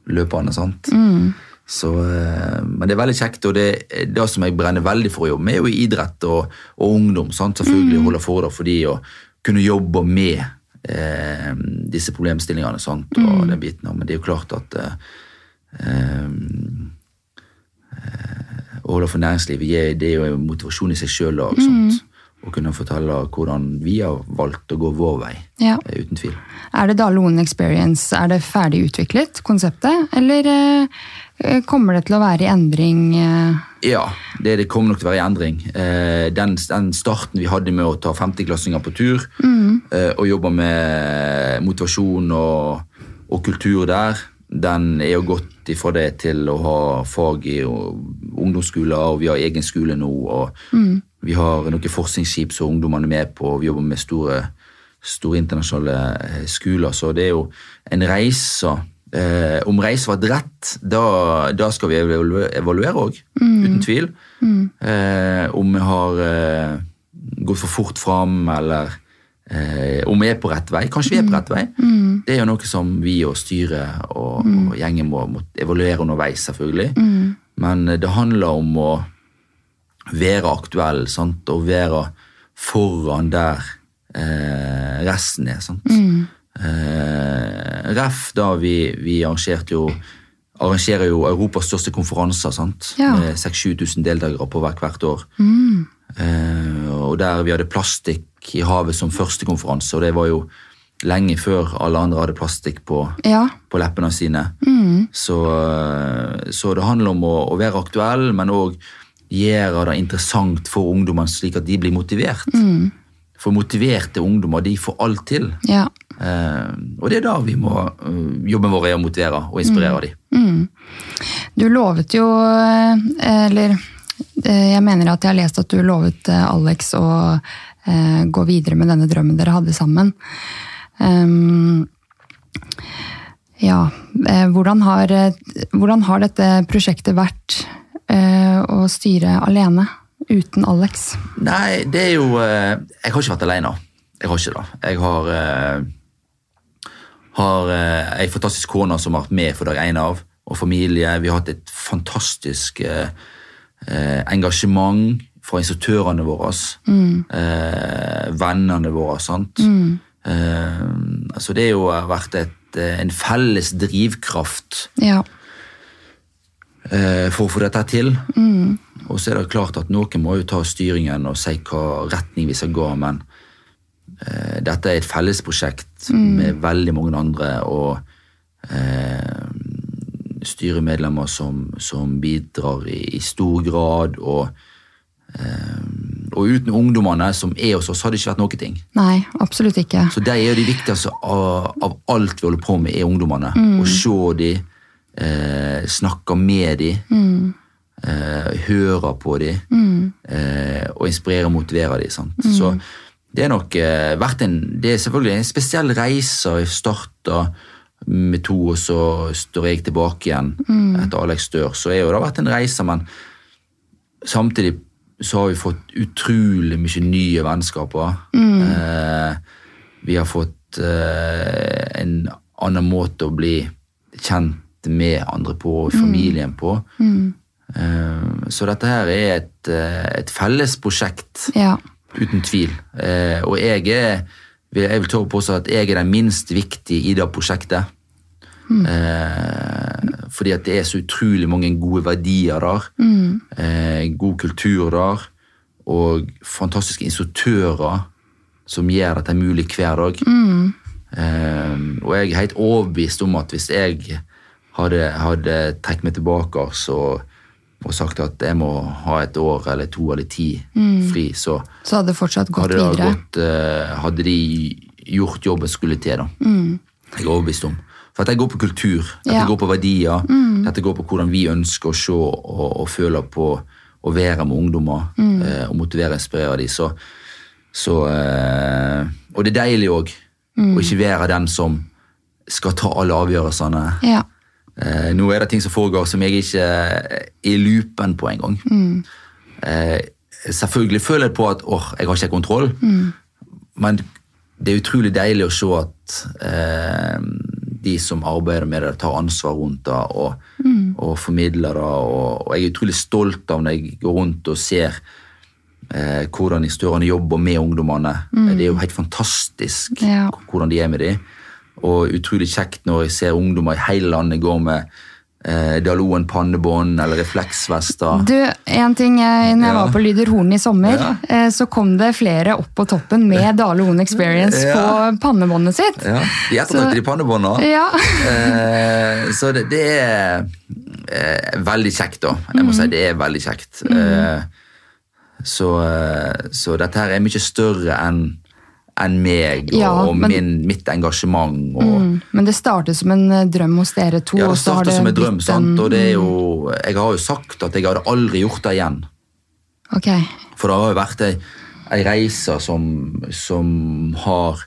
B: løpende, sant. Så, eh, men det er veldig kjekt, og det, det som jeg brenner veldig for å jobbe med, er jo idrett og, og ungdom. sant? Selvfølgelig holde foredrag for de og kunne jobbe med eh, disse problemstillingene sant? og den biten. Men det er jo klart at eh, eh, å holde for næringslivet det er jo motivasjon i seg sjøl òg. Å kunne fortelle hvordan vi har valgt å gå vår vei.
A: Ja.
B: eh, Uten tvil.
A: Er det Dale One Experience er det ferdig utviklet, konseptet? Eller eh, kommer det til å være i endring? eh?
B: Ja, det, det kommer nok til å være i endring. Eh, den, den starten vi hadde med å ta 50-klassinger på tur eh, og jobbe med motivasjon og, og kultur der, den er jo gått ifra det til å ha fag i ungdomsskoler, og vi har egen skole nå. og Vi har noen forskningsskip som ungdommene er med på, vi jobber med store, store internasjonale eh, skoler. Så det er jo en reise Eh, om reisen var rett, da, da skal vi evaluere- òg, mm. uten tvil. Eh, om vi har eh, gått for fort fram, eller eh, om vi er på rett vei. Kanskje vi er på rett vei. Det er jo noe som vi og styret og, og gjengen må, må evaluere underveis, selvfølgelig. Men eh, det handler om å være aktuell sant? og være foran der eh, resten er. Sant? Eh, REF, da vi, vi jo arrangerer jo Europas største konferanser. sant?
A: Ja.
B: Med 6000-7000 deltakere på hvert, hvert år. Eh, og der vi hadde plastikk i havet som første konferanse, og det var jo lenge før alle andre hadde plastikk på,
A: Ja.
B: på leppene sine. Så, eh, så det handler om å, å være aktuell, men òg gjøre det interessant for ungdommene, slik at de blir motivert. For motiverte ungdommer de får alt til.
A: ja.
B: Eh, og det er da vi må eh, jobben vår er å motivere og inspirere dem.
A: Du lovet jo eh, Eller eh, jeg mener at jeg har lest at du lovet Alex å eh, gå videre med denne drømmen dere hadde sammen. Um, ja, hvordan har, hvordan har dette prosjektet vært å styre alene uten Alex?
B: Nei, det er jo eh, Jeg har ikke vært alene. Jeg har ikke det. Jeg har, eh, har eh, ei fantastisk kone som har vært med for dag én av, og familie. Vi har hatt et fantastisk eh, eh, engasjement fra instruktørene våre. mm. vennene våre. sant? Eh, altså det har jo vært et, eh, en felles drivkraft
A: Ja.
B: Eh, for å få dette til. Og så er det klart at noen må jo ta styringen og si hva retning vi skal gå, men eh, dette er et fellesprosjekt med veldig mange andre og eh, styremedlemmer som, som bidrar i, i stor grad. Og, eh, og uten ungdommene som er hos oss, hadde det ikke vært noe ting.
A: Nei, absolutt ikke.
B: Så de er jo de viktigste av, av alt vi holder på med, er ungdommene. Å se de, eh, snakker med de, eh, hører på de, eh, og inspirerer og motiverer dem. Sant? Så det er nok eh, vært en, det er selvfølgelig en spesiell reise. Jeg starta med to, og så står jeg tilbake igjen etter Alex dør. Så er jo det vært en reise, men samtidig så har vi fått utrolig mye nye vennskaper. Eh, vi har fått eh, en annen måte å bli kjent med andre på, og familien på. Eh, så dette her er et, eh, et felles prosjekt,
A: Ja.
B: uten tvil. Eh, og jeg er jeg vil tørre påstå at jeg er den minst viktige i det prosjektet. Eh, fordi at det er så utrolig mange gode verdier der. Eh, god kultur der. Og fantastiske instruktører som gjør dette mulig hver dag. Eh, og jeg er helt overbevist om at hvis jeg hadde, hadde trukket meg tilbake og, og sagt at jeg må ha et år eller to eller ti fri, så
A: Så hadde det fortsatt gått
B: hadde, det
A: videre.
B: gått, eh, hadde de gjort jobben skulle til. da. Jeg er overbevist om. For jeg går på kultur, dette
A: Ja.
B: går på verdier, dette går på hvordan vi ønsker å se og, og føle på å være med ungdommer eh, og motivere og inspirere dem. Så, så, eh, og det er deilig òg å ikke være den som skal ta alle avgjørelsene.
A: Ja.
B: Eh, nå er det ting som foregår som jeg ikke er i loopen på engang. Eh, selvfølgelig føler jeg på at åh, jeg har ikke kontroll, men det er utrolig deilig å se at eh, de som arbeider med det, tar ansvar rundt det og, og formidler det. Og, og jeg er utrolig stolt av når jeg går rundt og ser eh, hvordan instruktørene jobber med ungdommene. Det er jo helt fantastisk
A: Ja.
B: hvordan de er med dem. Og utrolig kjekt når jeg ser ungdommer i hele landet gå med eh, Daloen pannebånd eller refleksvester.
A: Du, en ting jeg, når jeg
B: Ja.
A: var på Lyder Horn i sommer,
B: Ja.
A: eh, så kom det flere opp på toppen med Dale Oen Experience
B: Ja.
A: på pannebåndet sitt.
B: Ja, De ettertrakter de pannebånda.
A: Ja.
B: Eh, så det, det er eh, veldig kjekt, da. Jeg må
A: Mm.
B: si det er veldig kjekt. Eh, så, eh, så dette her er mye større enn enn meg og,
A: Ja,
B: og min, mitt engasjement. Og,
A: Mm, Men det startet som en eh, drøm hos dere to.
B: ja, det startet som en drøm,
A: en-
B: og det jo Jeg har jo sagt at jeg hadde aldri gjort det igjen.
A: Ok.
B: For det har jo vært ei, ei reise som, som har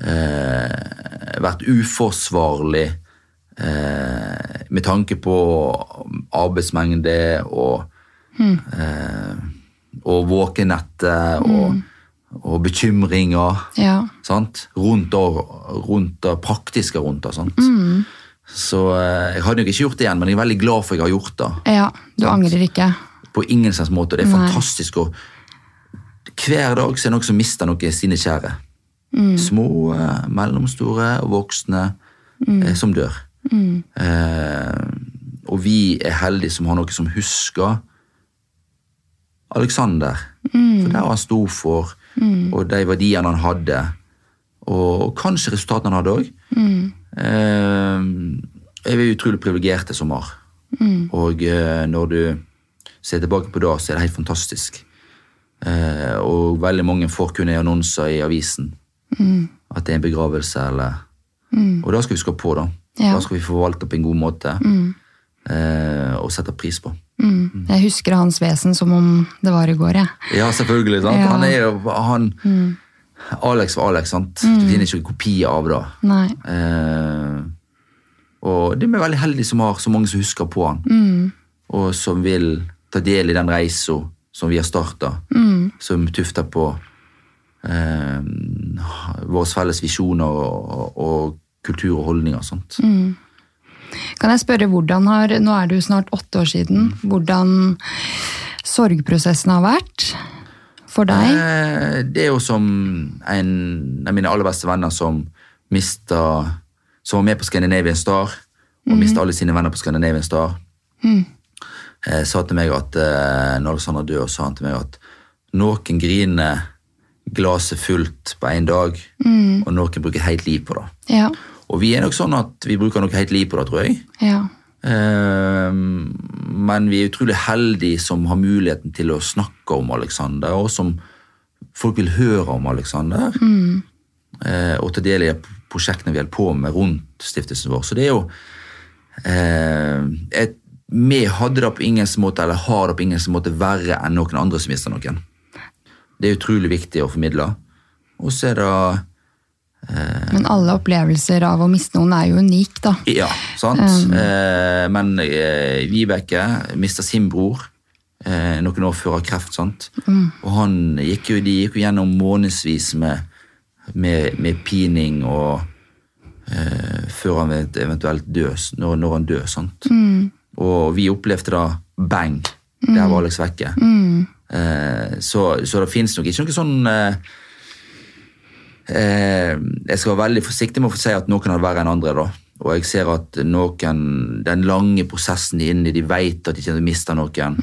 B: eh, vært uforsvarlig eh, med tanke på arbeidsmengde og, eh, og våkenettet og, og bekymringer.
A: Ja.
B: Sant? Rundt rundt det praktiske rundt det. Sant? Så eh, jeg hadde nok ikke gjort det igjen, men jeg er veldig glad for at jeg har gjort det
A: ja. Du angrer ikke.
B: på ingen slags måte. Det er
A: Nei.
B: fantastisk. Og hver dag så er det noen som mister noe sine kjære. Små, eh, mellomstore og voksne eh, som dør. Eh, og vi er heldige som har noe som husker Alexander. For det han sto for, og de verdiene han hadde. Og, kanskje resultatene han hadde òg. Eh, er vi utrolig privilegerte som har. Og eh, når du ser tilbake på det, så er det helt fantastisk. Eh, og veldig mange får kun annonser i avisen. At det er en begravelse eller Og det skal vi skå på, da.
A: Ja.
B: Det skal vi forvalte på en god måte. Eh, og sette pris på.
A: Mm. Jeg husker hans vesen som om det var i går, jeg.
B: Ja, selvfølgelig. sant?
A: Ja.
B: Han er jo han, Alex var Alex, sant? Du finner ikke kopier av det.
A: Nei.
B: Eh, og det er vi veldig heldige som har så mange som husker på han. Og som vil ta del i den reisa som vi har starta. Som tufter på eh, våre felles visjoner og, og kultur og holdninger. Sant?
A: Kan jeg spørre hvordan har Nå er det jo snart åtte år siden. Hvordan sorgprosessen har vært for deg?
B: Eh, det er jo som en av mine aller beste venner som mista Som var med på Scandinavian Star, og mista alle sine venner på Scandinavian Star. Mm. sa til meg at eh, når Alexander dør, sa han til meg at noen griner glasset fullt på én dag, og noen bruker helt liv på det.
A: Ja.
B: Og vi er nok sånn at vi bruker noe helt liv på det, tror jeg.
A: Ja.
B: Eh, men vi er utrolig heldige som har muligheten til å snakke om Alexander, og som folk vil høre om Alexander. eh, og til del i prosjektene vi holder på med rundt stiftelsen vår. Så det er jo eh, et, Vi hadde det på ingen måte, eller har det på ingen måte verre enn noen andre som mister noen. Det er utrolig viktig å formidle. Og så er det
A: Men alle opplevelser av å miste noen er jo unik, da.
B: Ja, sant. Um. men eh, Vibeke mista sin bror eh, noen år før av kreft. sant? Og han gikk jo, de gikk jo gjennom månedsvis med, med, med pining og eh, før han eventuelt dør, når, når han dør. sant? Og vi opplevde da bang. Der var Alex vekke. Eh, så, så det fins nok ikke noe sånn eh, eh, Jeg skal være veldig forsiktig med å si at noen det verre enn andre. da. Og jeg ser at noen, den lange prosessen de er inne i, de vet at de ikke mister noen.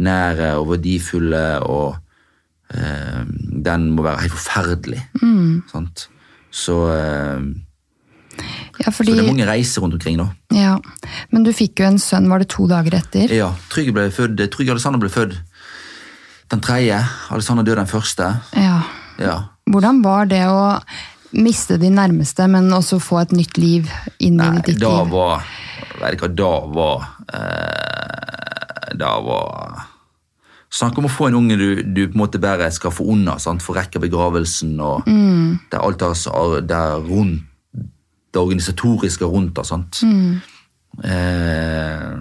B: Nære og verdifulle, og eh, den må være helt forferdelig. Sant? Så, eh,
A: Ja,
B: så
A: fordi,
B: det er mange reiser rundt omkring, da.
A: ja. Men du fikk jo en sønn, var det to dager etter?
B: Ja, Trygg ble født, Trygg Alexander ble født den tredje. Alexander døde den første.
A: Ja.
B: Ja.
A: Hvordan var det å miste de nærmeste, men også få et nytt liv inn
B: Nei,
A: i ditt
B: da
A: liv?
B: var Vet ikke, da var eh, Da var Snakk om å få en unge du, du på en måte bare skal få unna. Sant? for rekke begravelsen og det er alt er, der rundt det organisatoriske rundt det. Sant? Eh,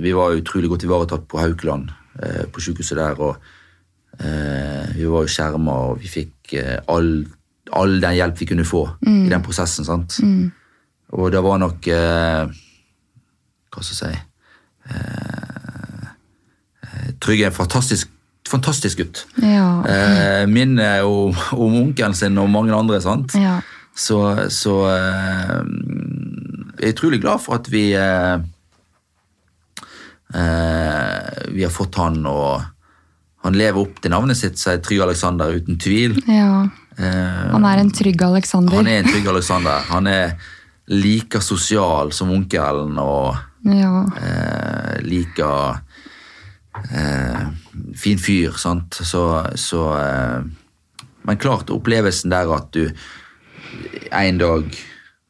B: vi var utrolig godt ivaretatt på Haukeland, eh, på sykehuset der. og Vi var jo skjerma, og vi fikk eh, all, all den hjelp vi kunne få i den prosessen. sant? Og det var nok eh, Hva skal jeg si eh, eh, Trygge er en fantastisk, fantastisk gutt.
A: Ja.
B: Eh, minner om, om onkelen sin og mange andre. sant?
A: ja.
B: Så, så eh, jeg er utrolig glad for at vi, eh, Eh, vi har fått han, og han lever opp til navnet sitt, så er Trygg Alexander uten tvil.
A: Ja.
B: Eh,
A: Han er en trygg Alexander.
B: han er en trygg Alexander. Han er like sosial som onkelen og
A: Ja.
B: eh, like eh, fin fyr, sant. Så, så eh, Men klart, opplevelsen der at du en dag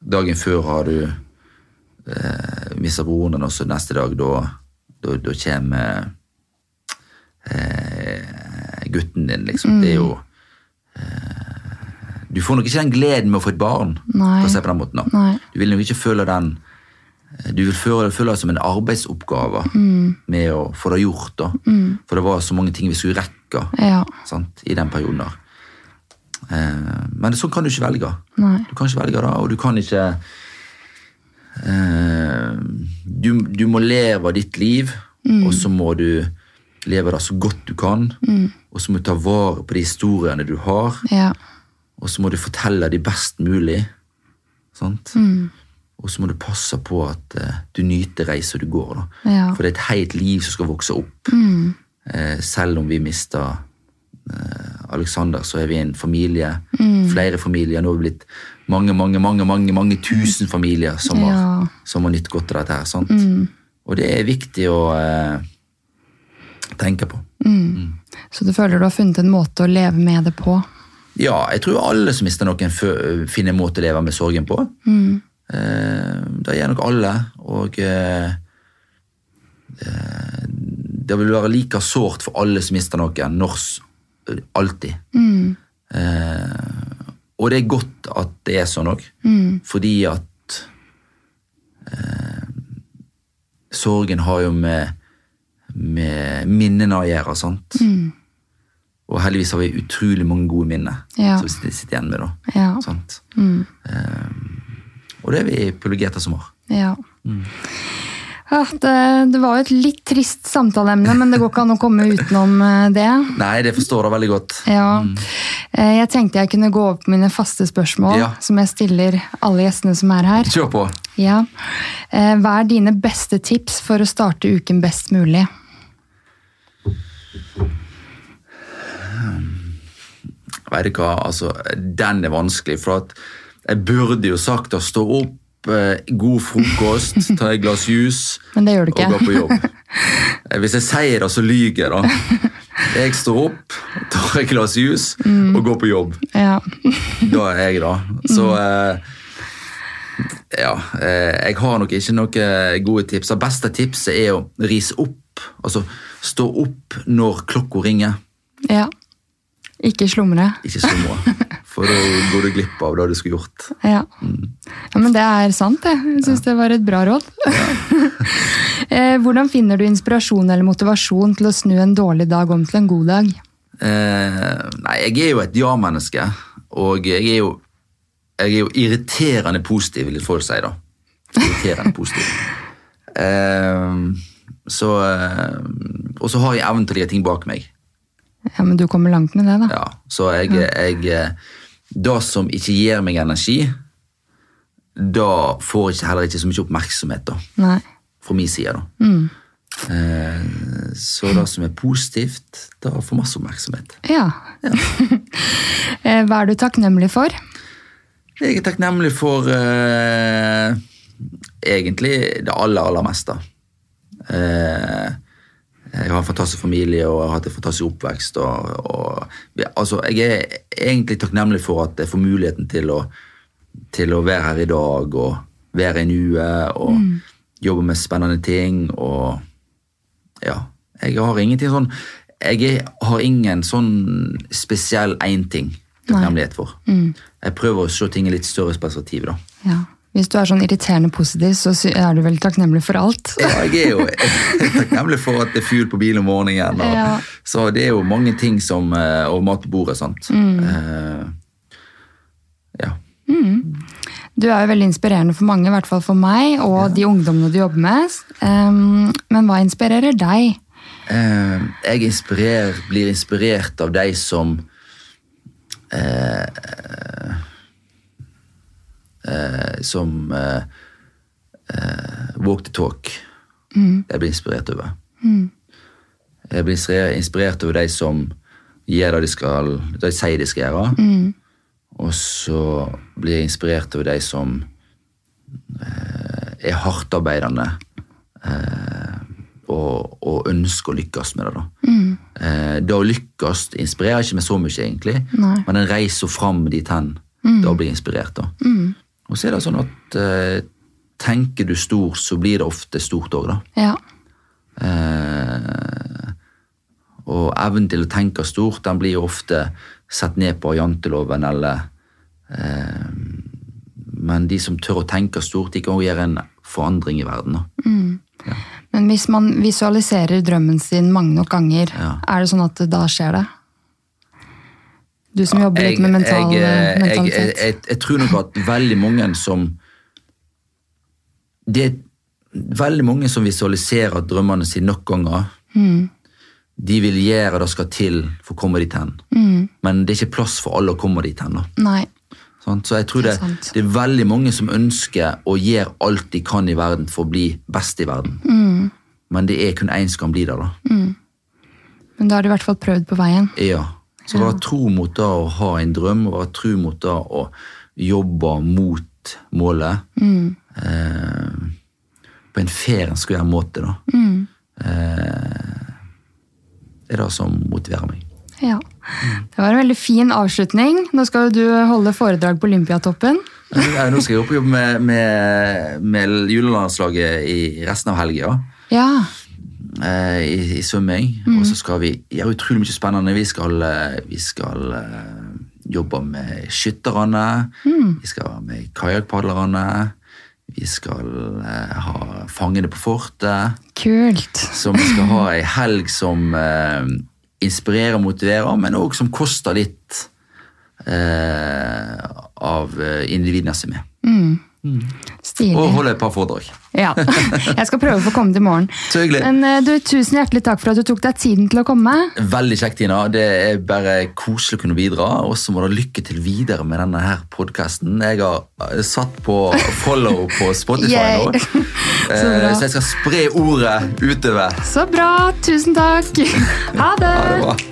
B: Dagen før har du eh, mista broren din, og så neste dag da, da, da kommer eh, gutten din, liksom. Det er jo eh, Du får nok ikke den gleden med å få et barn.
A: Nei.
B: på den måten.
A: Nei.
B: Du vil nok ikke føle den du vil føle, føle det som en arbeidsoppgave med å få det gjort. da. For det var så mange ting vi skulle rekke
A: Ja.
B: sant, i den perioden. der. Eh, men sånn kan du ikke velge.
A: Nei.
B: Du kan ikke velge det, og du kan ikke eh, du, du må leve ditt liv, og så må du leve det så godt du kan. Og så må du ta vare på de historiene du har,
A: Ja.
B: og så må du fortelle de best mulig. Sant? Og så må du passe på at uh, du nyter reisa du går.
A: Ja.
B: For det er et helt liv som skal vokse opp. Eh, selv om vi mista uh, Alexander, så er vi en familie. Flere familier. Nå er vi blitt mange, mange, mange mange, mange tusen familier som har, som har nytt godt av dette. her, sant? Og det er viktig å eh, tenke på.
A: Så du føler du har funnet en måte å leve med det på?
B: Ja, jeg tror alle som mister noen, finner en måte å leve med sorgen på. Eh, det gjør nok alle. Og eh, eh, det vil være like sårt for alle som mister noen. Når, alltid. alltid. Eh, og det er godt at det er sånn òg, fordi at eh, sorgen har jo med, med minnene å gjøre. sant? Og heldigvis har vi utrolig mange gode minner
A: Ja.
B: som vi sitter- igjen med. da.
A: Ja.
B: Mm. Um, og det er vi privilegerte som har.
A: Ja. Ja, det, det var jo et litt trist samtaleemne, men det går ikke an å komme utenom eh, det.
B: Nei, det forstår jeg veldig godt.
A: Ja. Mm. Jeg tenkte jeg kunne gå over på mine faste spørsmål, som jeg stiller alle gjestene som er her.
B: Kjør på.
A: Ja. Eh, Hva er dine beste tips for å starte uken best mulig?
B: Vet du hva, altså, den er vanskelig, for at jeg burde jo sagt å stå opp, eh, god frokost, ta et glass juice
A: Men det gjør du
B: og gå på jobb. Eh, Hvis jeg sier det, så lyger jeg, da. Jeg står opp, tar et glass juice og går på jobb.
A: Ja.
B: Da er jeg da. Så eh, ja, eh, jeg har nok ikke noen gode tips. Det beste tipset er å rise opp. Altså stå opp når klokka ringer.
A: ja. Ikke slumre.
B: Ikke slumre. For da går du glipp av det du skulle gjort.
A: Ja. ja, men det er sant, det. Jeg syns det var et bra råd. Ja. Hvordan finner du inspirasjon eller motivasjon til å snu en dårlig dag om til en god dag?
B: Eh, nei, jeg er jo et ja-menneske, og jeg er jo, jeg er jo irriterende positiv, vil folk si da. Irriterende positiv. Eh, så, eh, og så har jeg evnen til å legge ting bak meg.
A: Ja, Men du kommer langt med det, da.
B: Ja, så jeg, jeg eh, Det som ikke gir meg energi, da får jeg heller ikke så mye oppmerksomhet da,
A: Nei.
B: fra min side. da. Mm. så det som er positivt, da får masse oppmerksomhet.
A: Ja. ja. Hva er du takknemlig for?
B: Jeg er takknemlig for eh, egentlig det aller, aller meste. Eh, jeg har en fantastisk familie og jeg har hatt en fantastisk oppvekst. Og, og, altså, jeg er egentlig takknemlig for at jeg får muligheten til å, til å være her i dag og være i nuet og jobbe med spennende ting. Og ja, jeg har ingenting sånn Jeg har ingen sånn spesiell én ting takknemlighet for. Jeg prøver å se ting i litt større perspektiv. da.
A: Ja. Hvis du er sånn irriterende positiv, så er du vel takknemlig for alt?
B: Ja, jeg er jo takknemlig for at det er fugl på bilen om morgenen. Og,
A: Ja.
B: Så det er jo mange ting som eh, Og mat på bordet, sant. Eh, ja.
A: Du er jo veldig inspirerende for mange, i hvert fall for meg og de ungdommene du jobber med. Um, men hva inspirerer deg?
B: Uh, jeg inspirer, blir inspirert av de som eh, Som eh, eh, walk the talk. jeg blir inspirert over. Jeg blir inspirert- over de som gjør det de skal, de sier de skal gjøre. Og så blir jeg inspirert over de som eh, er hardtarbeidende eh, og, og ønsker å lykkes med det. da. Eh, det å lykkes inspirerer ikke meg så mye, egentlig,
A: Nei.
B: men en reiser fram dit hen. Da blir jeg inspirert. da. Og så er det sånn at eh, tenker du stort, så blir det ofte stort òg, da.
A: Ja.
B: Eh, og evnen til å tenke stort, den blir jo ofte sett ned på av janteloven, eller eh, Men de som tør å tenke stort, de kan også gjøre en forandring i verden. da.
A: Men hvis man visualiserer drømmen sin mange nok ganger,
B: Ja.
A: er det sånn at da skjer det? Du som jobber litt med mental
B: jeg, eh, jeg,
A: mentalitet.
B: jeg, jeg tror nok at veldig mange som Det er veldig mange som visualiserer drømmene sine nok ganger.
A: Mm.
B: De vil gjøre det skal til for å komme dit hen.
A: Mm.
B: Men det er ikke plass for alle å komme dit hen. Sånn? Så jeg tror
A: Det
B: det,
A: er
B: det er veldig mange som ønsker å gjøre alt de kan i verden for å bli best i verden.
A: Mm.
B: Men det er kun én som kan bli det. da.
A: Men da har du i hvert fall prøvd på veien.
B: Ja. Så være tro mot det å ha en drøm, og være tro mot det å jobbe mot målet. Eh, på en fair og gjøre måte, da. Eh, er det som motiverer meg.
A: Ja. Det var en veldig fin avslutning. Nå skal jo du holde foredrag på Olympiatoppen.
B: Ja, Nå skal jeg opp og jobbe med, med, med julelandslaget i resten av helga.
A: Ja.
B: Eh, i, i svømming. Og så skal vi gjøre utrolig mye spennende. Vi skal, eh, vi skal eh, jobbe med skytterne. Vi skal være med kajakkpadlerne. Vi skal eh, ha fangene på fortet.
A: Kult.
B: Vi skal ha ei helg som eh, inspirerer og motiverer, men òg som koster litt eh, av eh, individene som er med.
A: Stilig.
B: Og holde et par foredrag.
A: Ja. Jeg skal prøve å få komme til morgen.
B: Så hyggelig.
A: Men eh, du, tusen hjertelig takk for at du tok deg tiden til å komme.
B: Veldig kjekt, Tina. Det er bare koselig å kunne bidra. Og så må du lykke til videre med denne her podkasten. Jeg har eh, satt på follow på Spotify nå.
A: Så
B: Eh,
A: bra.
B: Så jeg skal spre ordet utover.
A: Så bra. Tusen takk. Ha det.
B: Ha det bra.